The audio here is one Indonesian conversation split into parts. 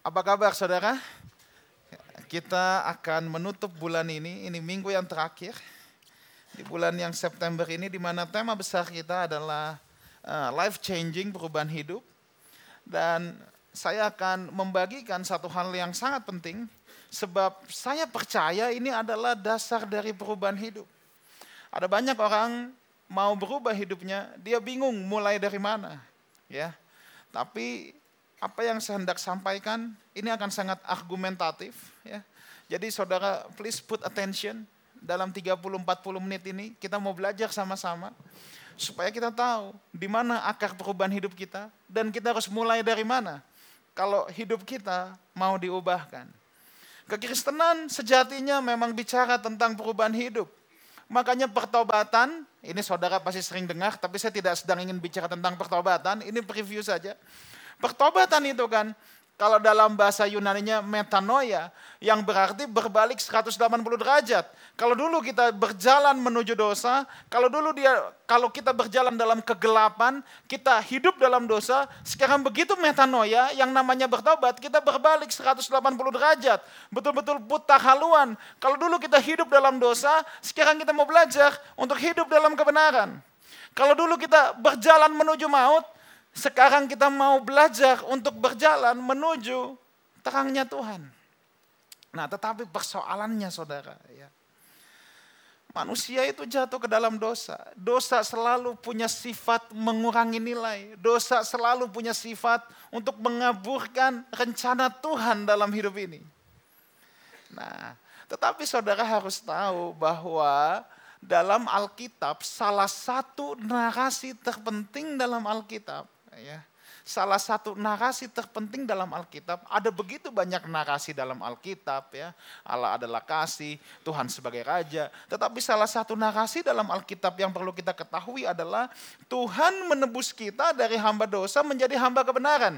Apa kabar saudara? Kita akan menutup bulan ini, ini minggu yang terakhir. Di bulan yang September ini di mana tema besar kita adalah uh, life changing, perubahan hidup. Dan saya akan membagikan satu hal yang sangat penting sebab saya percaya ini adalah dasar dari perubahan hidup. Ada banyak orang mau berubah hidupnya, dia bingung mulai dari mana. Ya. Tapi apa yang saya hendak sampaikan ini akan sangat argumentatif ya. Jadi saudara please put attention dalam 30-40 menit ini kita mau belajar sama-sama supaya kita tahu di mana akar perubahan hidup kita dan kita harus mulai dari mana kalau hidup kita mau diubahkan. Kekristenan sejatinya memang bicara tentang perubahan hidup. Makanya pertobatan, ini saudara pasti sering dengar, tapi saya tidak sedang ingin bicara tentang pertobatan, ini preview saja. Pertobatan itu kan kalau dalam bahasa Yunaninya metanoia yang berarti berbalik 180 derajat. Kalau dulu kita berjalan menuju dosa, kalau dulu dia kalau kita berjalan dalam kegelapan, kita hidup dalam dosa, sekarang begitu metanoia yang namanya bertobat, kita berbalik 180 derajat. Betul-betul buta haluan. Kalau dulu kita hidup dalam dosa, sekarang kita mau belajar untuk hidup dalam kebenaran. Kalau dulu kita berjalan menuju maut, sekarang kita mau belajar untuk berjalan menuju terangnya Tuhan. Nah tetapi persoalannya saudara ya. Manusia itu jatuh ke dalam dosa. Dosa selalu punya sifat mengurangi nilai. Dosa selalu punya sifat untuk mengaburkan rencana Tuhan dalam hidup ini. Nah, tetapi saudara harus tahu bahwa dalam Alkitab salah satu narasi terpenting dalam Alkitab ya. Salah satu narasi terpenting dalam Alkitab, ada begitu banyak narasi dalam Alkitab ya. Allah adalah kasih, Tuhan sebagai raja. Tetapi salah satu narasi dalam Alkitab yang perlu kita ketahui adalah Tuhan menebus kita dari hamba dosa menjadi hamba kebenaran.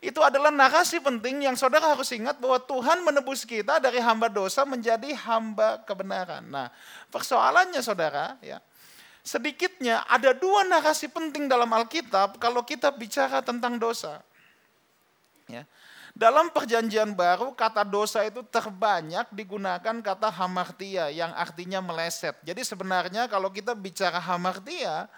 Itu adalah narasi penting yang saudara harus ingat bahwa Tuhan menebus kita dari hamba dosa menjadi hamba kebenaran. Nah, persoalannya saudara, ya, sedikitnya ada dua narasi penting dalam Alkitab kalau kita bicara tentang dosa. Ya. Dalam perjanjian baru kata dosa itu terbanyak digunakan kata hamartia yang artinya meleset. Jadi sebenarnya kalau kita bicara hamartia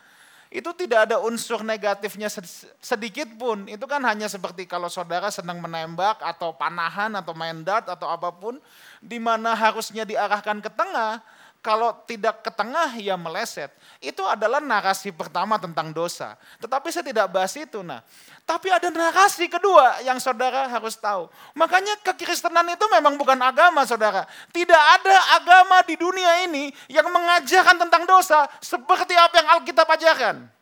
itu tidak ada unsur negatifnya sedikit pun. Itu kan hanya seperti kalau saudara sedang menembak atau panahan atau main dart atau apa pun di mana harusnya diarahkan ke tengah, kalau tidak ke tengah ya meleset. Itu adalah narasi pertama tentang dosa. Tetapi saya tidak bahas itu. Nah, tapi ada narasi kedua yang saudara harus tahu. Makanya kekristenan itu memang bukan agama saudara. Tidak ada agama di dunia ini yang mengajarkan tentang dosa seperti apa yang Alkitab ajarkan.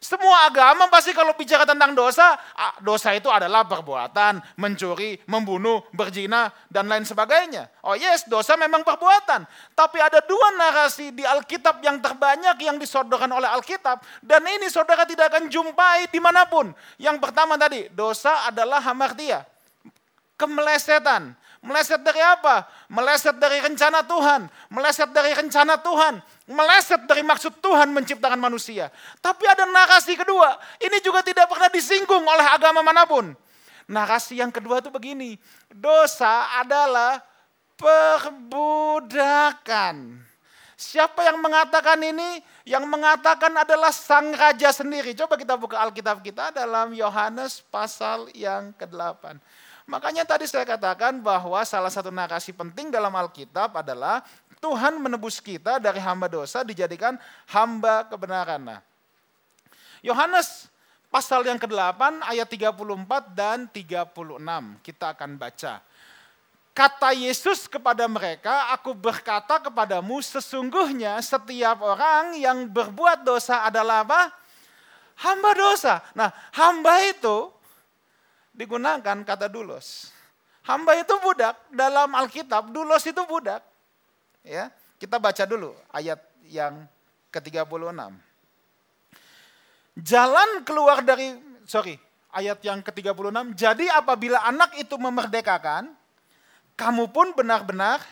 Semua agama pasti kalau bicara tentang dosa, dosa itu adalah perbuatan, mencuri, membunuh, berzina, dan lain sebagainya. Oh yes, dosa memang perbuatan. Tapi ada dua narasi di Alkitab yang terbanyak yang disodorkan oleh Alkitab. Dan ini saudara tidak akan jumpai di mana pun. Yang pertama tadi, dosa adalah hamartia. Kemelesetan. Meleset dari apa? Meleset dari rencana Tuhan. Meleset dari rencana Tuhan. Meleset dari maksud Tuhan menciptakan manusia. Tapi ada narasi kedua. Ini juga tidak pernah disinggung oleh agama mana pun. Narasi yang kedua itu begini. Dosa adalah perbudakan. Siapa yang mengatakan ini? Yang mengatakan adalah sang raja sendiri. Coba kita buka Alkitab kita dalam Yohanes pasal yang ke-8. Makanya tadi saya katakan bahwa salah satu narasi penting dalam Alkitab adalah Tuhan menebus kita dari hamba dosa dijadikan hamba kebenaran. Nah, Yohanes pasal yang ke-8 ayat 34 dan 36 kita akan baca. Kata Yesus kepada mereka, aku berkata kepadamu sesungguhnya setiap orang yang berbuat dosa adalah apa? Hamba dosa. Nah, hamba itu digunakan kata dulos. Hamba itu budak dalam Alkitab, dulos itu budak. Ya, kita baca dulu ayat yang ke-36. Jalan keluar dari sorry, ayat yang ke-36. Jadi apabila anak itu memerdekakan, kamu pun benar-benar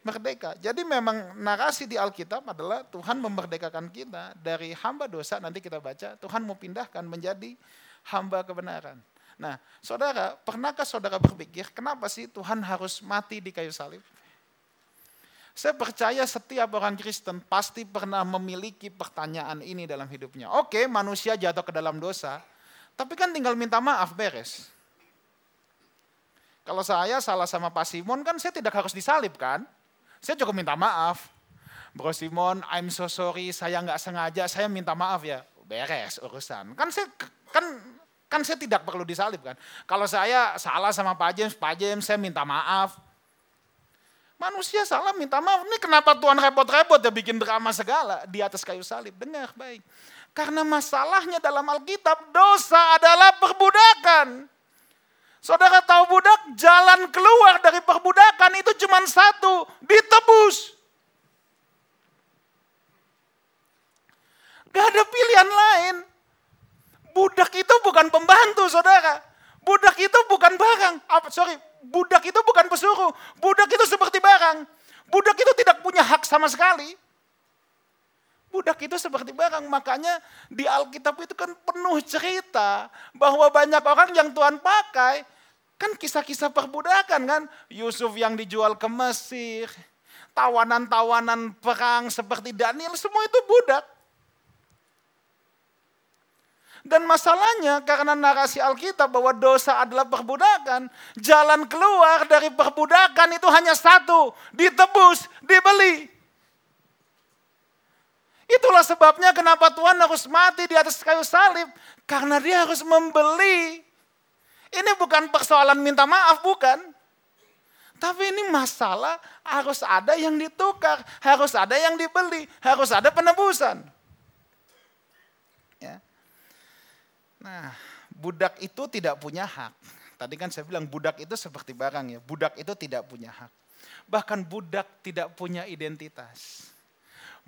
merdeka. Jadi memang narasi di Alkitab adalah Tuhan memerdekakan kita dari hamba dosa. Nanti kita baca, Tuhan mau pindahkan menjadi hamba kebenaran. Nah, saudara, pernahkah saudara berpikir kenapa sih Tuhan harus mati di kayu salib? Saya percaya setiap orang Kristen pasti pernah memiliki pertanyaan ini dalam hidupnya. Oke, manusia jatuh ke dalam dosa, tapi kan tinggal minta maaf beres. Kalau saya salah sama Pak Simon kan saya tidak harus disalib kan? Saya cukup minta maaf. Bro Simon, I'm so sorry, saya nggak sengaja, saya minta maaf ya. Beres urusan. Kan saya kan Kan saya tidak perlu disalib kan. Kalau saya salah sama Pak James, Pak James saya minta maaf. Manusia salah minta maaf. Ini kenapa Tuhan repot-repot ya bikin drama segala di atas kayu salib. Dengar baik. Karena masalahnya dalam Alkitab dosa adalah perbudakan. Saudara tahu budak, jalan keluar dari perbudakan itu cuma satu, ditebus. Gak ada pilihan lain. Budak itu bukan pembantu, saudara. Budak itu bukan barang. Apa, sorry, budak itu bukan pesuruh. Budak itu seperti barang. Budak itu tidak punya hak sama sekali. Budak itu seperti barang. Makanya di Alkitab itu kan penuh cerita bahwa banyak orang yang Tuhan pakai. Kan kisah-kisah perbudakan kan. Yusuf yang dijual ke Mesir. Tawanan-tawanan perang seperti Daniel. Semua itu budak. Dan masalahnya karena narasi Alkitab bahwa dosa adalah perbudakan, jalan keluar dari perbudakan itu hanya satu, ditebus, dibeli. Itulah sebabnya kenapa Tuhan harus mati di atas kayu salib, karena dia harus membeli. Ini bukan persoalan minta maaf, bukan. Tapi ini masalah harus ada yang ditukar, harus ada yang dibeli, harus ada penebusan. Ya. Nah, budak itu tidak punya hak. Tadi kan saya bilang budak itu seperti barang ya. Budak itu tidak punya hak. Bahkan budak tidak punya identitas.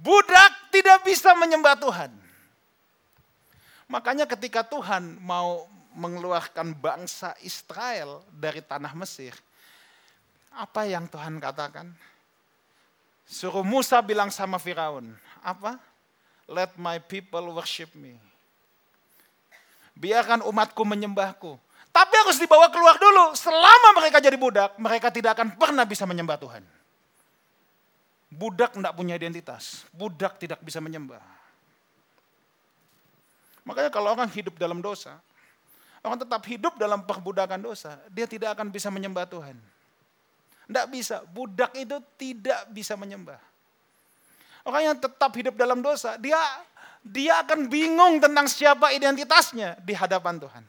Budak tidak bisa menyembah Tuhan. Makanya ketika Tuhan mau mengeluarkan bangsa Israel dari tanah Mesir, apa yang Tuhan katakan? Suruh Musa bilang sama Firaun, apa? Let my people worship me biarkan umatku menyembahku. Tapi harus dibawa keluar dulu. Selama mereka jadi budak, mereka tidak akan pernah bisa menyembah Tuhan. Budak tidak punya identitas. Budak tidak bisa menyembah. Makanya kalau orang hidup dalam dosa, orang tetap hidup dalam perbudakan dosa, dia tidak akan bisa menyembah Tuhan. Tidak bisa. Budak itu tidak bisa menyembah. Orang yang tetap hidup dalam dosa, dia dia akan bingung tentang siapa identitasnya di hadapan Tuhan.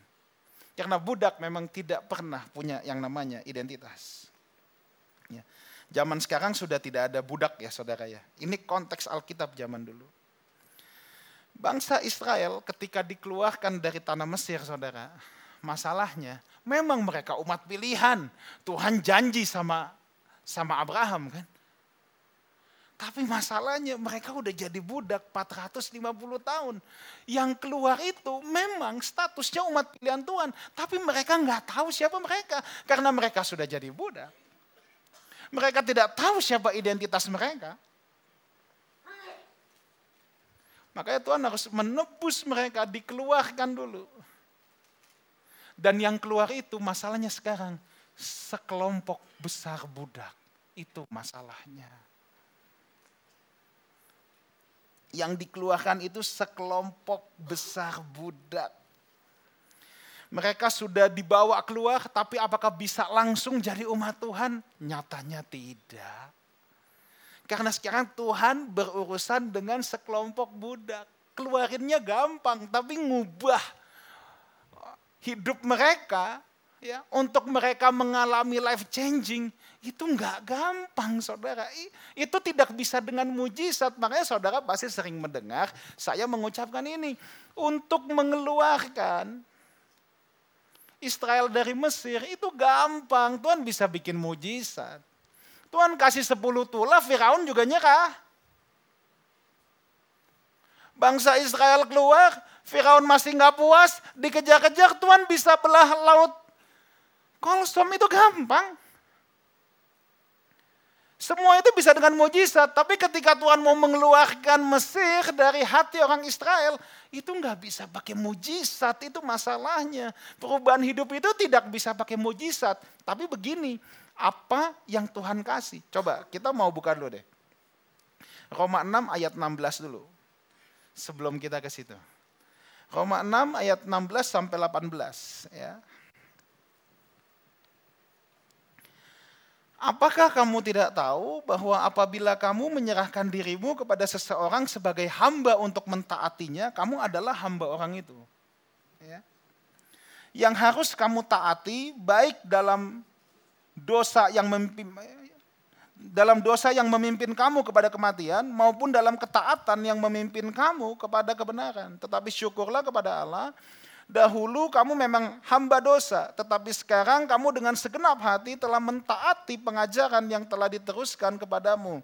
Karena budak memang tidak pernah punya yang namanya identitas. Ya. Zaman sekarang sudah tidak ada budak ya saudara ya. Ini konteks Alkitab zaman dulu. Bangsa Israel ketika dikeluarkan dari tanah Mesir saudara. Masalahnya memang mereka umat pilihan. Tuhan janji sama sama Abraham kan. Tapi masalahnya mereka udah jadi budak 450 tahun. Yang keluar itu memang statusnya umat pilihan Tuhan. Tapi mereka nggak tahu siapa mereka. Karena mereka sudah jadi budak. Mereka tidak tahu siapa identitas mereka. Makanya Tuhan harus menebus mereka, dikeluarkan dulu. Dan yang keluar itu masalahnya sekarang sekelompok besar budak. Itu masalahnya yang dikeluarkan itu sekelompok besar budak. Mereka sudah dibawa keluar, tapi apakah bisa langsung jadi umat Tuhan? Nyatanya tidak. Karena sekarang Tuhan berurusan dengan sekelompok budak. Keluarinnya gampang, tapi ngubah hidup mereka ya untuk mereka mengalami life changing itu nggak gampang saudara. Itu tidak bisa dengan mujizat. Makanya saudara pasti sering mendengar saya mengucapkan ini. Untuk mengeluarkan Israel dari Mesir itu gampang. Tuhan bisa bikin mujizat. Tuhan kasih sepuluh tulah, Firaun juga nyerah. Bangsa Israel keluar, Firaun masih nggak puas, dikejar-kejar, Tuhan bisa belah laut Kolsom itu gampang. Semua itu bisa dengan mujizat, tapi ketika Tuhan mau mengeluarkan Mesir dari hati orang Israel, itu nggak bisa pakai mujizat, itu masalahnya. Perubahan hidup itu tidak bisa pakai mujizat, tapi begini, apa yang Tuhan kasih? Coba kita mau buka dulu deh. Roma 6 ayat 16 dulu. Sebelum kita ke situ. Roma 6 ayat 16 sampai 18 ya. Apakah kamu tidak tahu bahwa apabila kamu menyerahkan dirimu kepada seseorang sebagai hamba untuk mentaatinya, kamu adalah hamba orang itu. Ya. Yang harus kamu taati baik dalam dosa yang memimpin, dalam dosa yang memimpin kamu kepada kematian maupun dalam ketaatan yang memimpin kamu kepada kebenaran. Tetapi syukurlah kepada Allah Dahulu kamu memang hamba dosa, tetapi sekarang kamu dengan segenap hati telah mentaati pengajaran yang telah diteruskan kepadamu.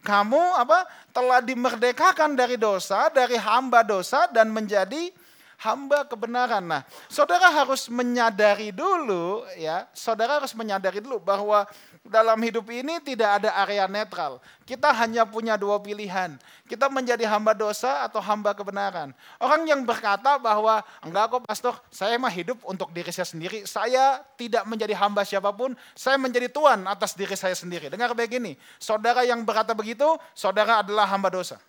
Kamu apa? Telah dimerdekakan dari dosa, dari hamba dosa dan menjadi hamba kebenaran. Nah, saudara harus menyadari dulu ya, saudara harus menyadari dulu bahwa dalam hidup ini tidak ada area netral. Kita hanya punya dua pilihan. Kita menjadi hamba dosa atau hamba kebenaran. Orang yang berkata bahwa enggak kok pastor, saya mah hidup untuk diri saya sendiri. Saya tidak menjadi hamba siapa pun, saya menjadi tuan atas diri saya sendiri. Dengar begini, saudara yang berkata begitu, saudara adalah hamba dosa.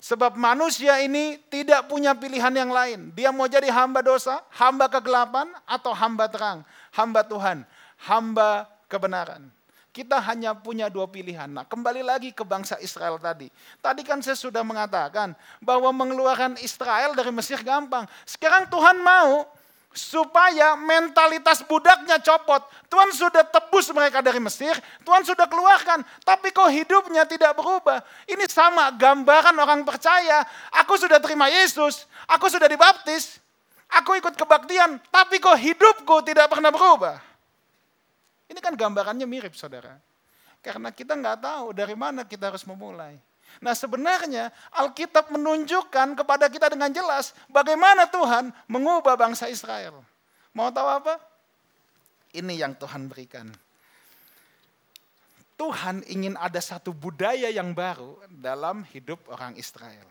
Sebab manusia ini tidak punya pilihan yang lain. Dia mau jadi hamba dosa, hamba kegelapan, atau hamba terang. Hamba Tuhan, hamba kebenaran. Kita hanya punya dua pilihan. Nah, kembali lagi ke bangsa Israel tadi. Tadi kan saya sudah mengatakan bahwa mengeluarkan Israel dari Mesir gampang. Sekarang Tuhan mau supaya mentalitas budaknya copot. Tuhan sudah tebus mereka dari Mesir, Tuhan sudah keluarkan, tapi kok hidupnya tidak berubah. Ini sama gambaran orang percaya, aku sudah terima Yesus, aku sudah dibaptis, aku ikut kebaktian, tapi kok hidupku tidak pernah berubah. Ini kan gambarannya mirip saudara. Karena kita nggak tahu dari mana kita harus memulai. Nah sebenarnya Alkitab menunjukkan kepada kita dengan jelas bagaimana Tuhan mengubah bangsa Israel. Mau tahu apa? Ini yang Tuhan berikan. Tuhan ingin ada satu budaya yang baru dalam hidup orang Israel.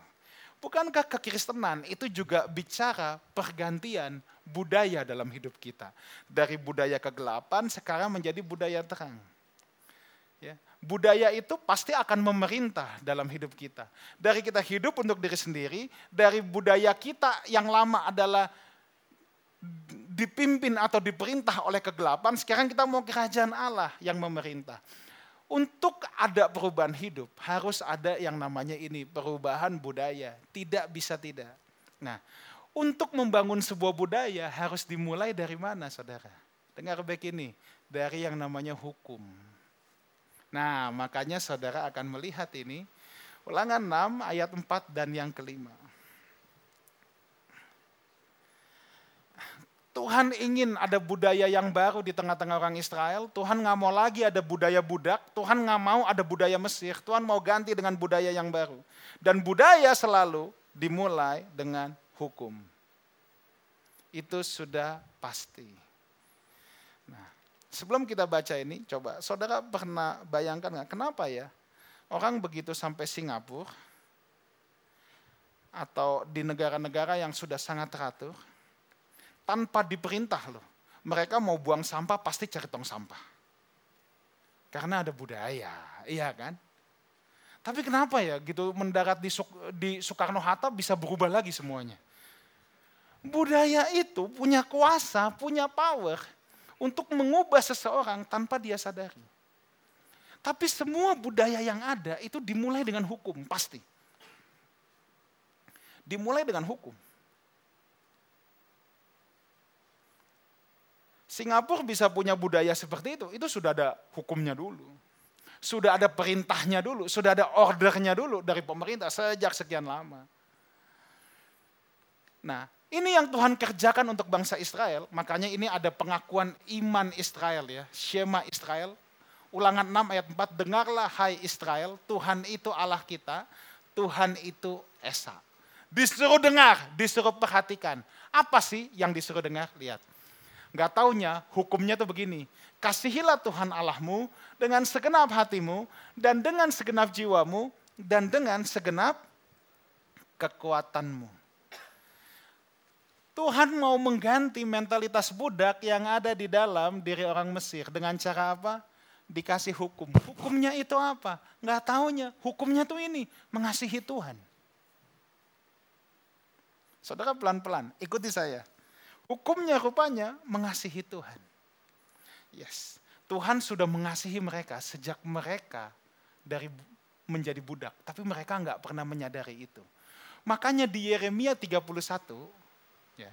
Bukankah kekristenan itu juga bicara pergantian budaya dalam hidup kita. Dari budaya kegelapan sekarang menjadi budaya terang. Ya budaya itu pasti akan memerintah dalam hidup kita. Dari kita hidup untuk diri sendiri, dari budaya kita yang lama adalah dipimpin atau diperintah oleh kegelapan, sekarang kita mau kerajaan Allah yang memerintah. Untuk ada perubahan hidup, harus ada yang namanya ini, perubahan budaya. Tidak bisa tidak. Nah, untuk membangun sebuah budaya harus dimulai dari mana saudara? Dengar baik ini, dari yang namanya hukum Nah, makanya saudara akan melihat ini. Ulangan 6 ayat 4 dan yang kelima. Tuhan ingin ada budaya yang baru di tengah-tengah orang Israel. Tuhan nggak mau lagi ada budaya budak. Tuhan nggak mau ada budaya Mesir. Tuhan mau ganti dengan budaya yang baru. Dan budaya selalu dimulai dengan hukum. Itu sudah pasti. Sebelum kita baca ini, coba saudara pernah bayangkan nggak kenapa ya orang begitu sampai Singapura atau di negara-negara yang sudah sangat teratur, tanpa diperintah loh, mereka mau buang sampah pasti cari tong sampah. Karena ada budaya, iya kan? Tapi kenapa ya gitu mendarat di, di Soekarno Hatta bisa berubah lagi semuanya? Budaya itu punya kuasa, punya power untuk mengubah seseorang tanpa dia sadari. Tapi semua budaya yang ada itu dimulai dengan hukum, pasti. Dimulai dengan hukum. Singapura bisa punya budaya seperti itu, itu sudah ada hukumnya dulu. Sudah ada perintahnya dulu, sudah ada ordernya dulu dari pemerintah sejak sekian lama. Nah, ini yang Tuhan kerjakan untuk bangsa Israel, makanya ini ada pengakuan iman Israel ya, Shema Israel. Ulangan 6 ayat 4, dengarlah hai Israel, Tuhan itu Allah kita, Tuhan itu Esa. Disuruh dengar, disuruh perhatikan. Apa sih yang disuruh dengar? Lihat. Gak taunya hukumnya tuh begini. Kasihilah Tuhan Allahmu dengan segenap hatimu dan dengan segenap jiwamu dan dengan segenap kekuatanmu. Tuhan mau mengganti mentalitas budak yang ada di dalam diri orang Mesir dengan cara apa? Dikasih hukum. Hukumnya itu apa? Nggak taunya. Hukumnya tuh ini, mengasihi Tuhan. Saudara pelan-pelan, ikuti saya. Hukumnya rupanya mengasihi Tuhan. Yes, Tuhan sudah mengasihi mereka sejak mereka dari menjadi budak. Tapi mereka nggak pernah menyadari itu. Makanya di Yeremia 31, Ya.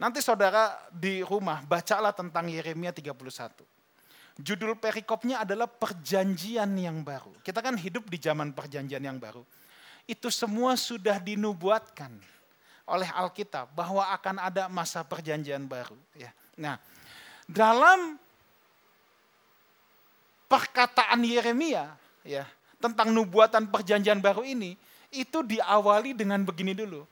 Nanti saudara di rumah bacalah tentang Yeremia 31. Judul perikopnya adalah perjanjian yang baru. Kita kan hidup di zaman perjanjian yang baru. Itu semua sudah dinubuatkan oleh Alkitab bahwa akan ada masa perjanjian baru. Ya. Nah, dalam perkataan Yeremia ya tentang nubuatan perjanjian baru ini itu diawali dengan begini dulu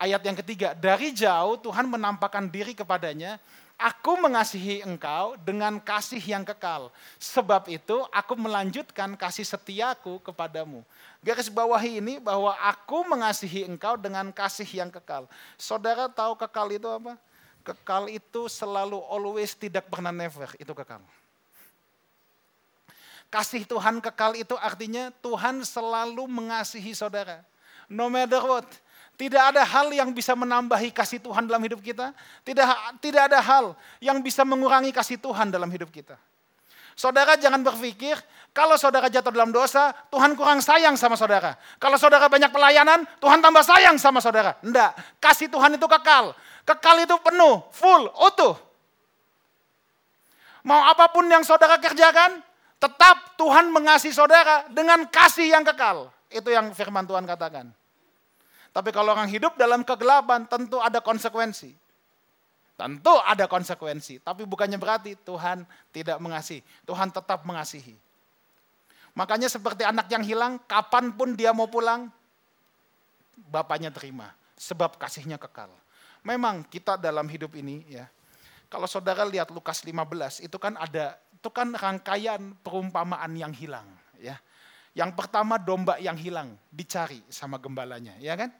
ayat yang ketiga, dari jauh Tuhan menampakkan diri kepadanya, aku mengasihi engkau dengan kasih yang kekal. Sebab itu aku melanjutkan kasih setiaku kepadamu. Garis bawahi ini bahwa aku mengasihi engkau dengan kasih yang kekal. Saudara tahu kekal itu apa? Kekal itu selalu always tidak pernah never, itu kekal. Kasih Tuhan kekal itu artinya Tuhan selalu mengasihi saudara. No matter what tidak ada hal yang bisa menambahi kasih Tuhan dalam hidup kita. Tidak, tidak ada hal yang bisa mengurangi kasih Tuhan dalam hidup kita. Saudara jangan berpikir, kalau saudara jatuh dalam dosa, Tuhan kurang sayang sama saudara. Kalau saudara banyak pelayanan, Tuhan tambah sayang sama saudara. Enggak, kasih Tuhan itu kekal. Kekal itu penuh, full, utuh. Mau apa pun yang saudara kerjakan, tetap Tuhan mengasihi saudara dengan kasih yang kekal. Itu yang firman Tuhan katakan. Tapi kalau orang hidup dalam kegelapan tentu ada konsekuensi. Tentu ada konsekuensi, tapi bukannya berarti Tuhan tidak mengasihi. Tuhan tetap mengasihi. Makanya seperti anak yang hilang, kapan pun dia mau pulang, bapaknya terima. Sebab kasihnya kekal. Memang kita dalam hidup ini ya, kalau saudara lihat Lukas 15, itu kan ada, itu kan rangkaian perumpamaan yang hilang. ya Yang pertama domba yang hilang, dicari sama gembalanya, ya kan?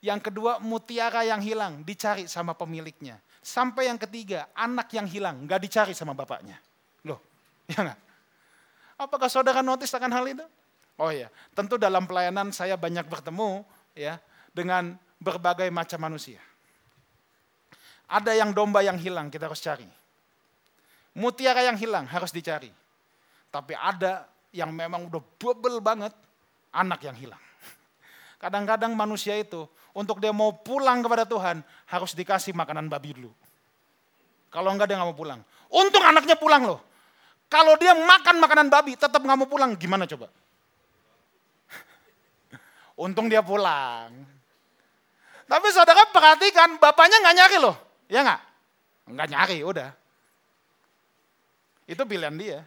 Yang kedua mutiara yang hilang dicari sama pemiliknya. Sampai yang ketiga anak yang hilang nggak dicari sama bapaknya. Loh, ya nggak? Apakah saudara notice akan hal itu? Oh ya, tentu dalam pelayanan saya banyak bertemu ya dengan berbagai macam manusia. Ada yang domba yang hilang kita harus cari. Mutiara yang hilang harus dicari. Tapi ada yang memang udah bubble banget anak yang hilang. Kadang-kadang manusia itu untuk dia mau pulang kepada Tuhan harus dikasih makanan babi dulu. Kalau enggak dia nggak mau pulang. Untung anaknya pulang loh. Kalau dia makan makanan babi tetap nggak mau pulang, gimana coba? Untung dia pulang. Tapi saudara perhatikan, bapaknya nggak nyari loh, ya nggak? Nggak nyari, udah. Itu pilihan dia.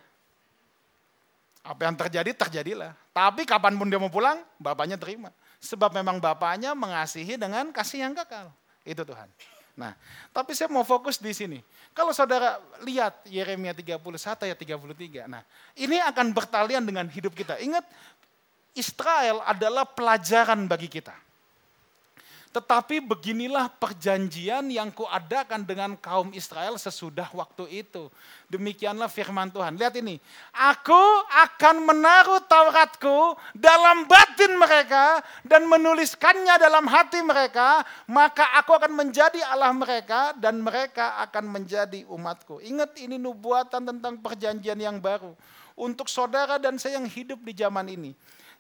Apa yang terjadi, terjadilah. Tapi kapan pun dia mau pulang, bapaknya terima. Sebab memang Bapaknya mengasihi dengan kasih yang kekal. Itu Tuhan. Nah, tapi saya mau fokus di sini. Kalau saudara lihat Yeremia 31 ayat 33. Nah, ini akan bertalian dengan hidup kita. Ingat, Israel adalah pelajaran bagi kita. Tetapi beginilah perjanjian yang kuadakan dengan kaum Israel sesudah waktu itu. Demikianlah firman Tuhan. Lihat ini. Aku akan menaruh Tauratku dalam batin mereka dan menuliskannya dalam hati mereka. Maka aku akan menjadi Allah mereka dan mereka akan menjadi umatku. Ingat ini nubuatan tentang perjanjian yang baru. Untuk saudara dan saya yang hidup di zaman ini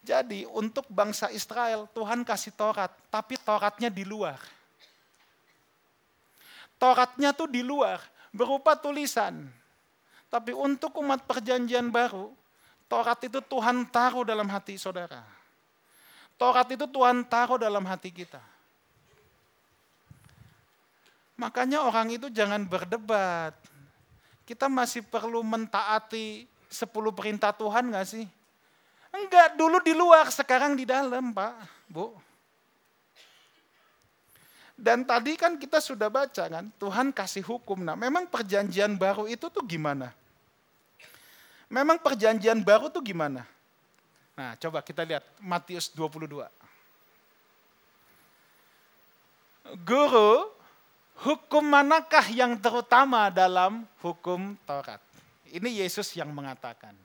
jadi untuk bangsa Israel Tuhan kasih Taurat, tapi Tauratnya di luar. Tauratnya tuh di luar, berupa tulisan. Tapi untuk umat perjanjian baru, Taurat itu Tuhan taruh dalam hati saudara. Taurat itu Tuhan taruh dalam hati kita. Makanya orang itu jangan berdebat. Kita masih perlu mentaati 10 perintah Tuhan gak sih? Enggak, dulu di luar, sekarang di dalam Pak, Bu. Dan tadi kan kita sudah baca kan, Tuhan kasih hukum. Nah memang perjanjian baru itu tuh gimana? Memang perjanjian baru tuh gimana? Nah coba kita lihat Matius 22. Guru, hukum manakah yang terutama dalam hukum Taurat? Ini Yesus yang mengatakan.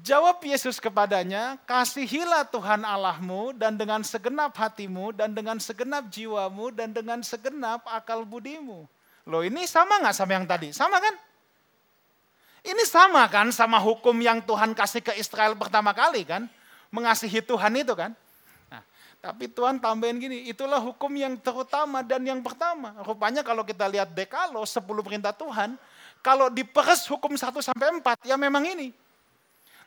Jawab Yesus kepadanya, kasihilah Tuhan Allahmu dan dengan segenap hatimu dan dengan segenap jiwamu dan dengan segenap akal budimu. Loh ini sama nggak sama yang tadi? Sama kan? Ini sama kan sama hukum yang Tuhan kasih ke Israel pertama kali kan? Mengasihi Tuhan itu kan? Nah, tapi Tuhan tambahin gini, itulah hukum yang terutama dan yang pertama. Rupanya kalau kita lihat dekalo, 10 perintah Tuhan, kalau diperes hukum 1 sampai 4, ya memang ini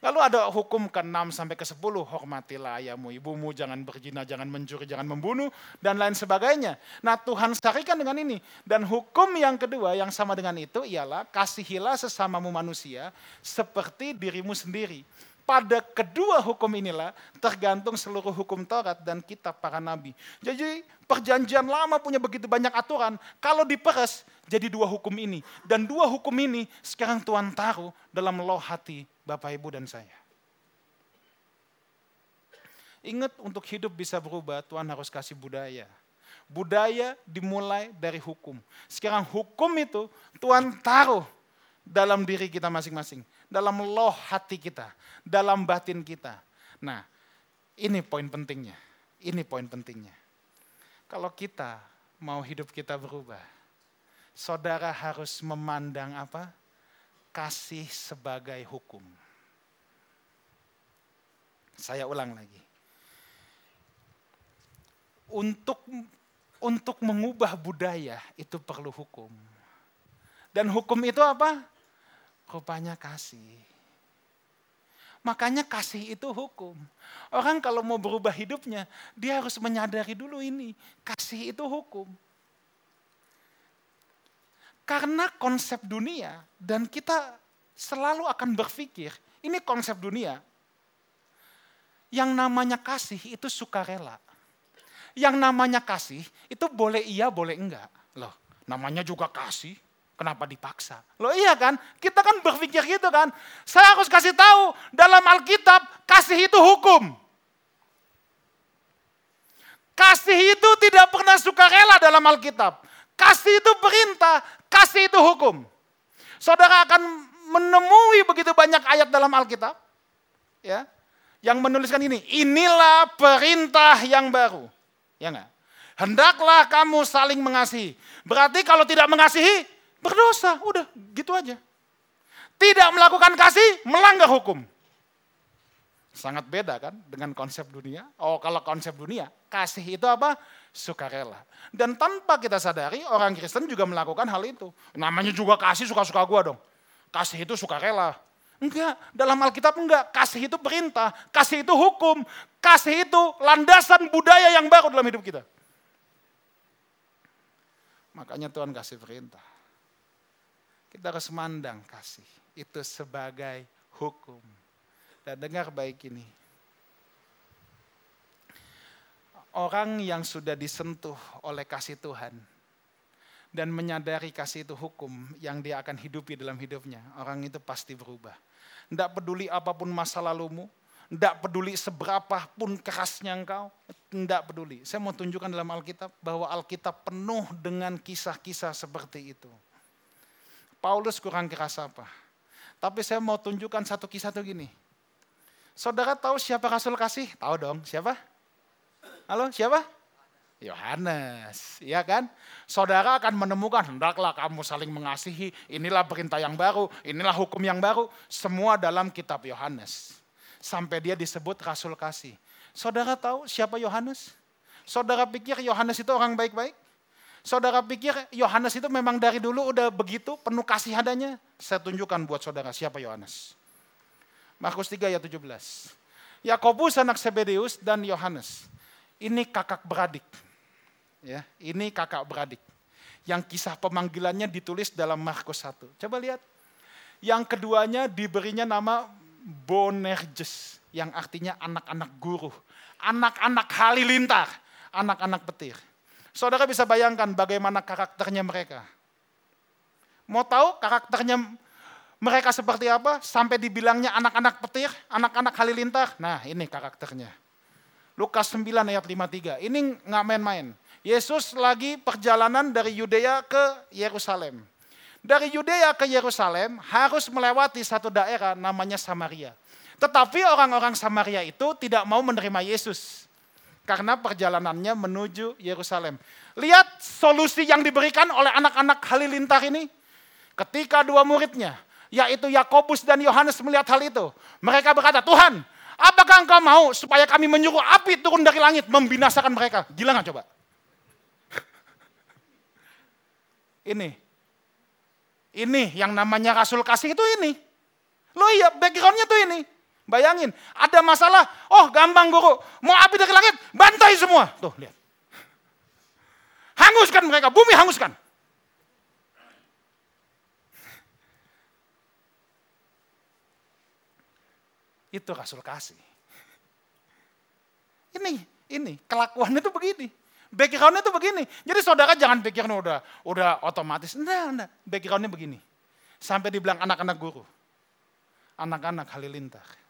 Lalu ada hukum ke-6 sampai ke-10, hormatilah ayahmu, ibumu, jangan berzina, jangan mencuri, jangan membunuh, dan lain sebagainya. Nah Tuhan sarikan dengan ini. Dan hukum yang kedua yang sama dengan itu ialah kasihilah sesamamu manusia seperti dirimu sendiri. Pada kedua hukum inilah tergantung seluruh hukum Taurat dan kitab para nabi. Jadi perjanjian lama punya begitu banyak aturan. Kalau diperes jadi dua hukum ini. Dan dua hukum ini sekarang Tuhan taruh dalam loh hati Bapak, Ibu, dan saya. Ingat untuk hidup bisa berubah, Tuhan harus kasih budaya. Budaya dimulai dari hukum. Sekarang hukum itu Tuhan taruh dalam diri kita masing-masing. Dalam loh hati kita. Dalam batin kita. Nah, ini poin pentingnya. Ini poin pentingnya. Kalau kita mau hidup kita berubah, saudara harus memandang apa? kasih sebagai hukum. Saya ulang lagi. Untuk untuk mengubah budaya itu perlu hukum. Dan hukum itu apa? Rupanya kasih. Makanya kasih itu hukum. Orang kalau mau berubah hidupnya, dia harus menyadari dulu ini. Kasih itu hukum. Karena konsep dunia dan kita selalu akan berpikir, ini konsep dunia. Yang namanya kasih itu sukarela. Yang namanya kasih itu boleh iya, boleh enggak. Loh, namanya juga kasih, kenapa dipaksa? Loh iya kan, kita kan berpikir gitu kan. Saya harus kasih tahu, dalam Alkitab kasih itu hukum. Kasih itu tidak pernah sukarela dalam Alkitab. Kasih itu perintah, kasih itu hukum. Saudara akan menemui begitu banyak ayat dalam Alkitab ya yang menuliskan ini, inilah perintah yang baru. Ya enggak? Hendaklah kamu saling mengasihi. Berarti kalau tidak mengasihi, berdosa. Udah, gitu aja. Tidak melakukan kasih, melanggar hukum. Sangat beda kan dengan konsep dunia. Oh kalau konsep dunia, kasih itu apa? Sukarela. Dan tanpa kita sadari orang Kristen juga melakukan hal itu. Namanya juga kasih suka-suka gua dong. Kasih itu sukarela. Enggak, dalam Alkitab enggak. Kasih itu perintah, kasih itu hukum, kasih itu landasan budaya yang baru dalam hidup kita. Makanya Tuhan kasih perintah. Kita harus mandang kasih itu sebagai hukum. Dan dengar baik ini. Orang yang sudah disentuh oleh kasih Tuhan dan menyadari kasih itu hukum yang dia akan hidupi dalam hidupnya, orang itu pasti berubah. Tidak peduli apa pun masa lalumu, tidak peduli seberapa pun kerasnya engkau, tidak peduli. Saya mau tunjukkan dalam Alkitab bahwa Alkitab penuh dengan kisah-kisah seperti itu. Paulus kurang keras apa? Tapi saya mau tunjukkan satu kisah tuh gini. Saudara tahu siapa Rasul kasih? Tahu dong, siapa? Halo, siapa? Yohanes, ya kan? Saudara akan menemukan, hendaklah kamu saling mengasihi, inilah perintah yang baru, inilah hukum yang baru, semua dalam kitab Yohanes. Sampai dia disebut Rasul kasih. Saudara tahu siapa Yohanes? Saudara pikir Yohanes itu orang baik-baik? Saudara pikir Yohanes itu memang dari dulu udah begitu, penuh kasih adanya? Saya tunjukkan buat saudara siapa Yohanes. Markus 3 ayat 17. Yakobus anak Sebedeus dan Yohanes. Ini kakak beradik. Ya, ini kakak beradik. Yang kisah pemanggilannya ditulis dalam Markus 1. Coba lihat. Yang keduanya diberinya nama Bonerges, yang artinya anak-anak guru. Anak-anak halilintar, anak-anak petir. Saudara bisa bayangkan bagaimana karakternya mereka. Mau tahu karakternya mereka seperti apa? Sampai dibilangnya anak-anak petir, anak-anak halilintar. Nah ini karakternya. Lukas 9 ayat 53. Ini nggak main-main. Yesus lagi perjalanan dari Yudea ke Yerusalem. Dari Yudea ke Yerusalem harus melewati satu daerah namanya Samaria. Tetapi orang-orang Samaria itu tidak mau menerima Yesus karena perjalanannya menuju Yerusalem. Lihat solusi yang diberikan oleh anak-anak halilintar ini. Ketika dua muridnya, yaitu Yakobus dan Yohanes melihat hal itu, mereka berkata, Tuhan, apakah engkau mau supaya kami menyuruh api turun dari langit membinasakan mereka? Gila nggak coba? Ini, ini yang namanya Rasul kasih itu ini. Lo iya, backgroundnya tuh ini. Bayangin, ada masalah, oh gampang guru, mau api dari langit, bantai semua. Tuh, lihat. Hanguskan mereka, bumi hanguskan. Itu Rasul kasih. Ini, ini, kelakuannya tuh begini. Backgroundnya tuh begini. Jadi saudara jangan pikir udah udah otomatis. Enggak, enggak. Backgroundnya begini. Sampai dibilang anak-anak guru. Anak-anak halilintar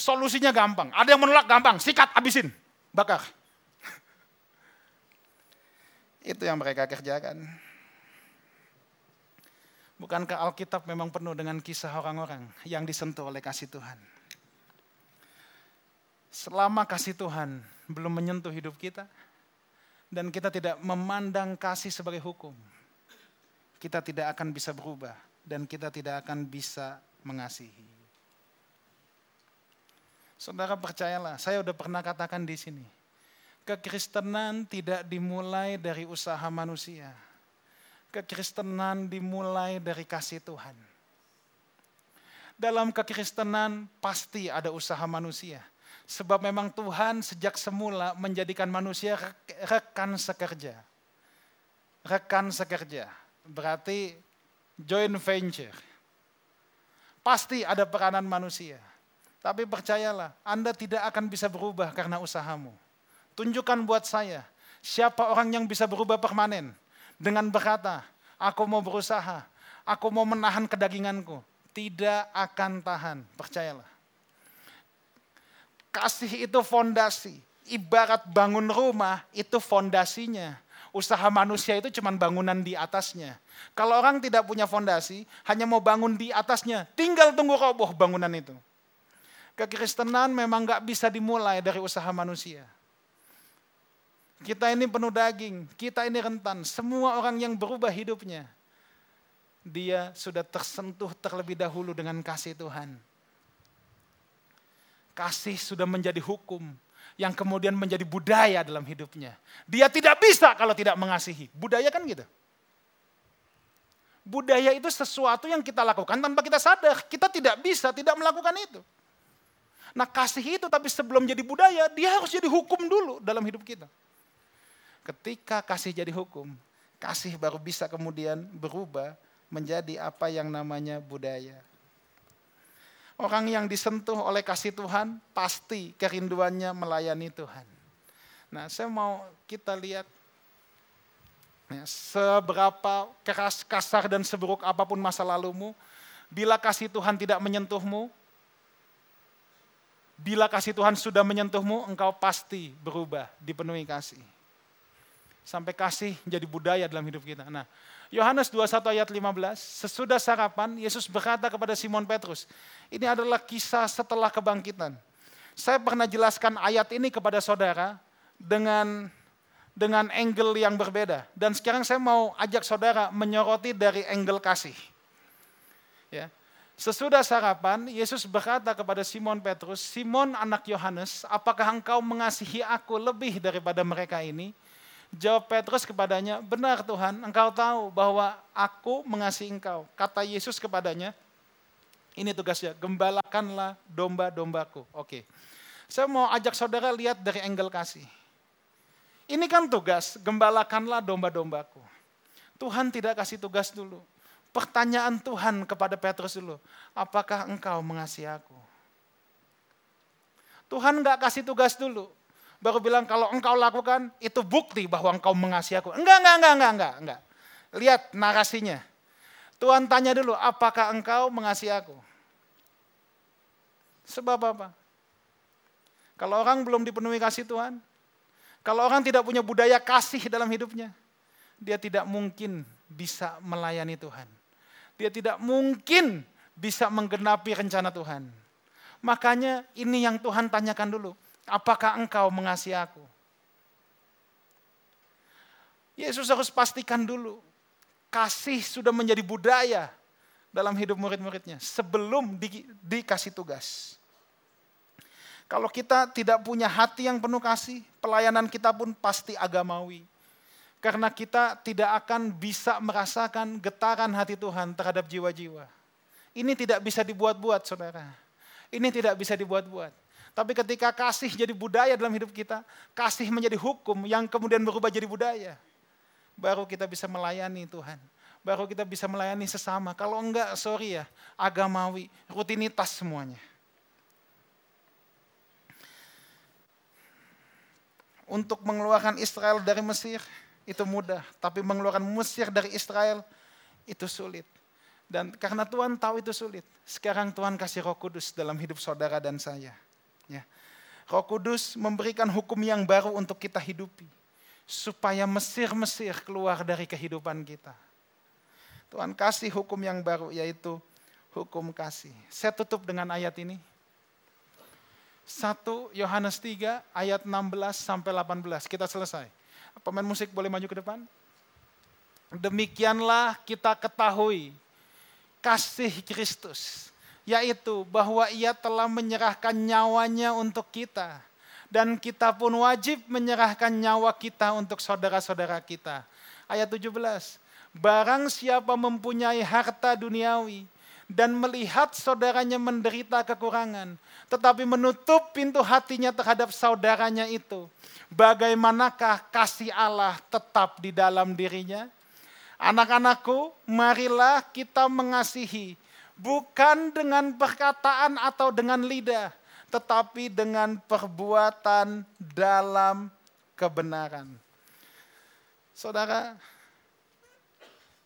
Solusinya gampang. Ada yang menolak gampang, sikat, abisin, bakar. Itu yang mereka kerjakan. Bukankah Alkitab memang penuh dengan kisah orang-orang yang disentuh oleh kasih Tuhan? Selama kasih Tuhan belum menyentuh hidup kita, dan kita tidak memandang kasih sebagai hukum, kita tidak akan bisa berubah, dan kita tidak akan bisa mengasihi. Saudara percayalah, saya udah pernah katakan di sini. Kekristenan tidak dimulai dari usaha manusia. Kekristenan dimulai dari kasih Tuhan. Dalam kekristenan pasti ada usaha manusia. Sebab memang Tuhan sejak semula menjadikan manusia rekan sekerja. Rekan sekerja. Berarti joint venture. Pasti ada peranan manusia. Tapi percayalah, Anda tidak akan bisa berubah karena usahamu. Tunjukkan buat saya, siapa orang yang bisa berubah permanen. Dengan berkata, aku mau berusaha, aku mau menahan kedaginganku. Tidak akan tahan, percayalah. Kasih itu fondasi. Ibarat bangun rumah, itu fondasinya. Usaha manusia itu cuma bangunan di atasnya. Kalau orang tidak punya fondasi, hanya mau bangun di atasnya, tinggal tunggu roboh bangunan itu. Kekristenan memang gak bisa dimulai dari usaha manusia. Kita ini penuh daging, kita ini rentan. Semua orang yang berubah hidupnya, dia sudah tersentuh terlebih dahulu dengan kasih Tuhan. Kasih sudah menjadi hukum yang kemudian menjadi budaya dalam hidupnya. Dia tidak bisa kalau tidak mengasihi. Budaya kan gitu. Budaya itu sesuatu yang kita lakukan tanpa kita sadar. Kita tidak bisa tidak melakukan itu. Nah kasih itu tapi sebelum jadi budaya, dia harus jadi hukum dulu dalam hidup kita. Ketika kasih jadi hukum, kasih baru bisa kemudian berubah menjadi apa yang namanya budaya. Orang yang disentuh oleh kasih Tuhan pasti kerinduannya melayani Tuhan. Nah saya mau kita lihat ya, seberapa keras, kasar dan seburuk apa pun masa lalumu, bila kasih Tuhan tidak menyentuhmu, Bila kasih Tuhan sudah menyentuhmu, engkau pasti berubah, dipenuhi kasih. Sampai kasih jadi budaya dalam hidup kita. Nah, Yohanes 21 ayat 15, sesudah sarapan, Yesus berkata kepada Simon Petrus, ini adalah kisah setelah kebangkitan. Saya pernah jelaskan ayat ini kepada saudara dengan dengan angle yang berbeda. Dan sekarang saya mau ajak saudara menyoroti dari angle kasih. Ya. Sesudah sarapan, Yesus berkata kepada Simon Petrus, Simon anak Yohanes, apakah engkau mengasihi aku lebih daripada mereka ini? Jawab Petrus kepadanya, benar Tuhan, engkau tahu bahwa aku mengasihi engkau. Kata Yesus kepadanya, ini tugasnya, gembalakanlah domba-dombaku. Oke, saya mau ajak saudara lihat dari angle kasih. Ini kan tugas, gembalakanlah domba-dombaku. Tuhan tidak kasih tugas dulu pertanyaan Tuhan kepada Petrus dulu. Apakah engkau mengasihi aku? Tuhan gak kasih tugas dulu. baru bilang kalau engkau lakukan itu bukti bahwa engkau mengasihi aku. Enggak, enggak, enggak, enggak, enggak, enggak. Lihat narasinya. Tuhan tanya dulu, apakah engkau mengasihi aku? Sebab apa? Kalau orang belum dipenuhi kasih Tuhan, kalau orang tidak punya budaya kasih dalam hidupnya, dia tidak mungkin bisa melayani Tuhan. Dia tidak mungkin bisa menggenapi rencana Tuhan. Makanya ini yang Tuhan tanyakan dulu. Apakah engkau mengasihi aku? Yesus harus pastikan dulu. Kasih sudah menjadi budaya dalam hidup murid-muridnya sebelum di, dikasih tugas. Kalau kita tidak punya hati yang penuh kasih, pelayanan kita pun pasti agamawi. Karena kita tidak akan bisa merasakan getaran hati Tuhan terhadap jiwa-jiwa. Ini tidak bisa dibuat-buat, saudara. Ini tidak bisa dibuat-buat. Tapi ketika kasih jadi budaya dalam hidup kita, kasih menjadi hukum yang kemudian berubah jadi budaya. Baru kita bisa melayani Tuhan. Baru kita bisa melayani sesama. Kalau enggak, sorry ya, agamawi, rutinitas semuanya. untuk mengeluarkan Israel dari Mesir itu mudah, tapi mengeluarkan Mesir dari Israel itu sulit. Dan karena Tuhan tahu itu sulit, sekarang Tuhan kasih Roh Kudus dalam hidup saudara dan saya. Ya. Roh Kudus memberikan hukum yang baru untuk kita hidupi, supaya Mesir-Mesir keluar dari kehidupan kita. Tuhan kasih hukum yang baru, yaitu hukum kasih. Saya tutup dengan ayat ini. 1 Yohanes 3 ayat 16 sampai 18. Kita selesai. Pemain musik boleh maju ke depan? Demikianlah kita ketahui kasih Kristus, yaitu bahwa ia telah menyerahkan nyawanya untuk kita. Dan kita pun wajib menyerahkan nyawa kita untuk saudara-saudara kita. Ayat 17, barang siapa mempunyai harta duniawi, dan melihat saudaranya menderita kekurangan, tetapi menutup pintu hatinya terhadap saudaranya itu. Bagaimanakah kasih Allah tetap di dalam dirinya? Anak-anakku, marilah kita mengasihi, bukan dengan perkataan atau dengan lidah, tetapi dengan perbuatan dalam kebenaran. Saudara,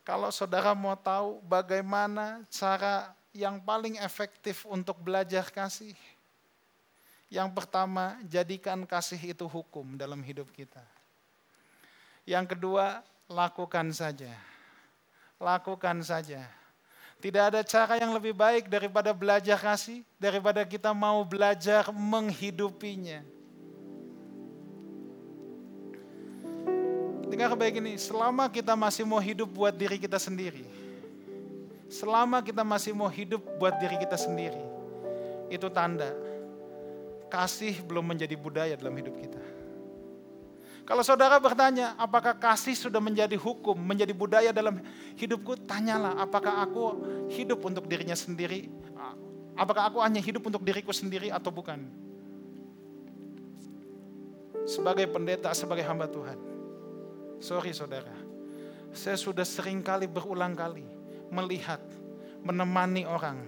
kalau saudara mau tahu bagaimana cara yang paling efektif untuk belajar kasih, yang pertama, jadikan kasih itu hukum dalam hidup kita. Yang kedua, lakukan saja. Lakukan saja. Tidak ada cara yang lebih baik daripada belajar kasih, daripada kita mau belajar menghidupinya. Dengar baik ini, selama kita masih mau hidup buat diri kita sendiri, selama kita masih mau hidup buat diri kita sendiri, itu tanda kasih belum menjadi budaya dalam hidup kita. Kalau saudara bertanya, apakah kasih sudah menjadi hukum, menjadi budaya dalam hidupku? Tanyalah, apakah aku hidup untuk dirinya sendiri? Apakah aku hanya hidup untuk diriku sendiri atau bukan? Sebagai pendeta, sebagai hamba Tuhan Sorry saudara, saya sudah sering kali berulang kali melihat, menemani orang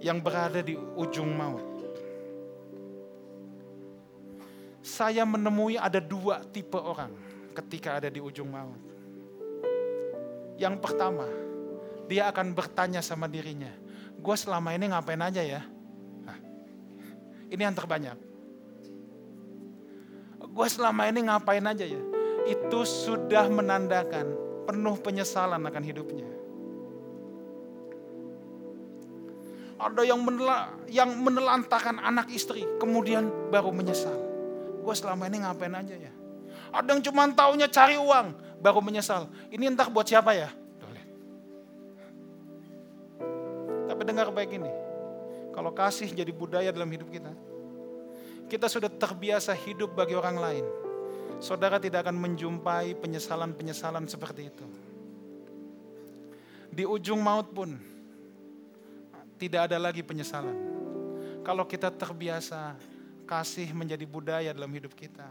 yang berada di ujung maut. Saya menemui ada dua tipe orang ketika ada di ujung maut. Yang pertama, dia akan bertanya sama dirinya, gue selama ini ngapain aja ya? Ini yang terbanyak. Gue selama ini ngapain aja ya? Itu sudah menandakan penuh penyesalan akan hidupnya. Ada yang menela, yang menelantarkan anak istri, kemudian baru menyesal. Gue selama ini ngapain aja ya? Ada yang cuma taunya cari uang, baru menyesal. Ini entah buat siapa ya? Tapi dengar baik ini, kalau kasih jadi budaya dalam hidup kita, kita sudah terbiasa hidup bagi orang lain saudara tidak akan menjumpai penyesalan-penyesalan seperti itu. Di ujung maut pun tidak ada lagi penyesalan. Kalau kita terbiasa kasih menjadi budaya dalam hidup kita.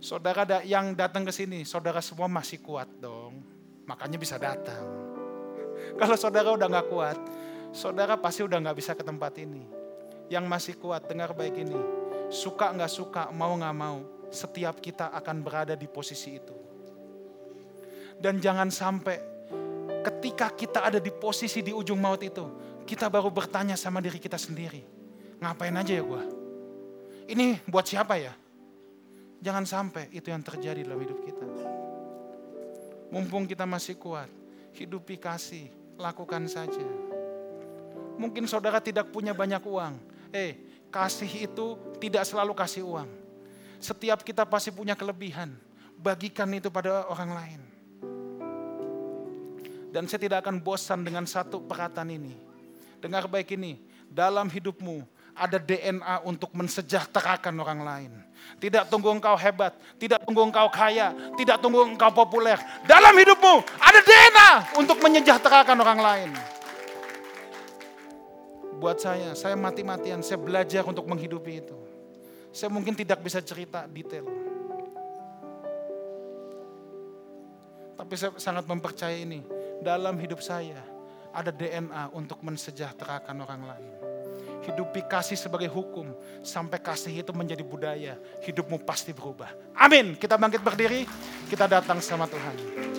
Saudara yang datang ke sini, saudara semua masih kuat dong. Makanya bisa datang. Kalau saudara udah gak kuat, saudara pasti udah gak bisa ke tempat ini. Yang masih kuat, dengar baik ini Suka nggak suka, mau nggak mau, setiap kita akan berada di posisi itu. Dan jangan sampai ketika kita ada di posisi di ujung maut itu, kita baru bertanya sama diri kita sendiri, ngapain aja ya gue? Ini buat siapa ya? Jangan sampai itu yang terjadi dalam hidup kita. Mumpung kita masih kuat, hidupi kasih, lakukan saja. Mungkin saudara tidak punya banyak uang. Eh, kasih itu tidak selalu kasih uang. Setiap kita pasti punya kelebihan. Bagikan itu pada orang lain. Dan saya tidak akan bosan dengan satu perkataan ini. Dengar baik ini, dalam hidupmu ada DNA untuk mensejahterakan orang lain. Tidak tunggu engkau hebat, tidak tunggu engkau kaya, tidak tunggu engkau populer. Dalam hidupmu ada DNA untuk menyejahterakan orang lain buat saya, saya mati-matian, saya belajar untuk menghidupi itu. Saya mungkin tidak bisa cerita detail. Tapi saya sangat mempercaya ini, dalam hidup saya ada DNA untuk mensejahterakan orang lain. Hidupi kasih sebagai hukum, sampai kasih itu menjadi budaya, hidupmu pasti berubah. Amin. Kita bangkit berdiri, kita datang sama Tuhan.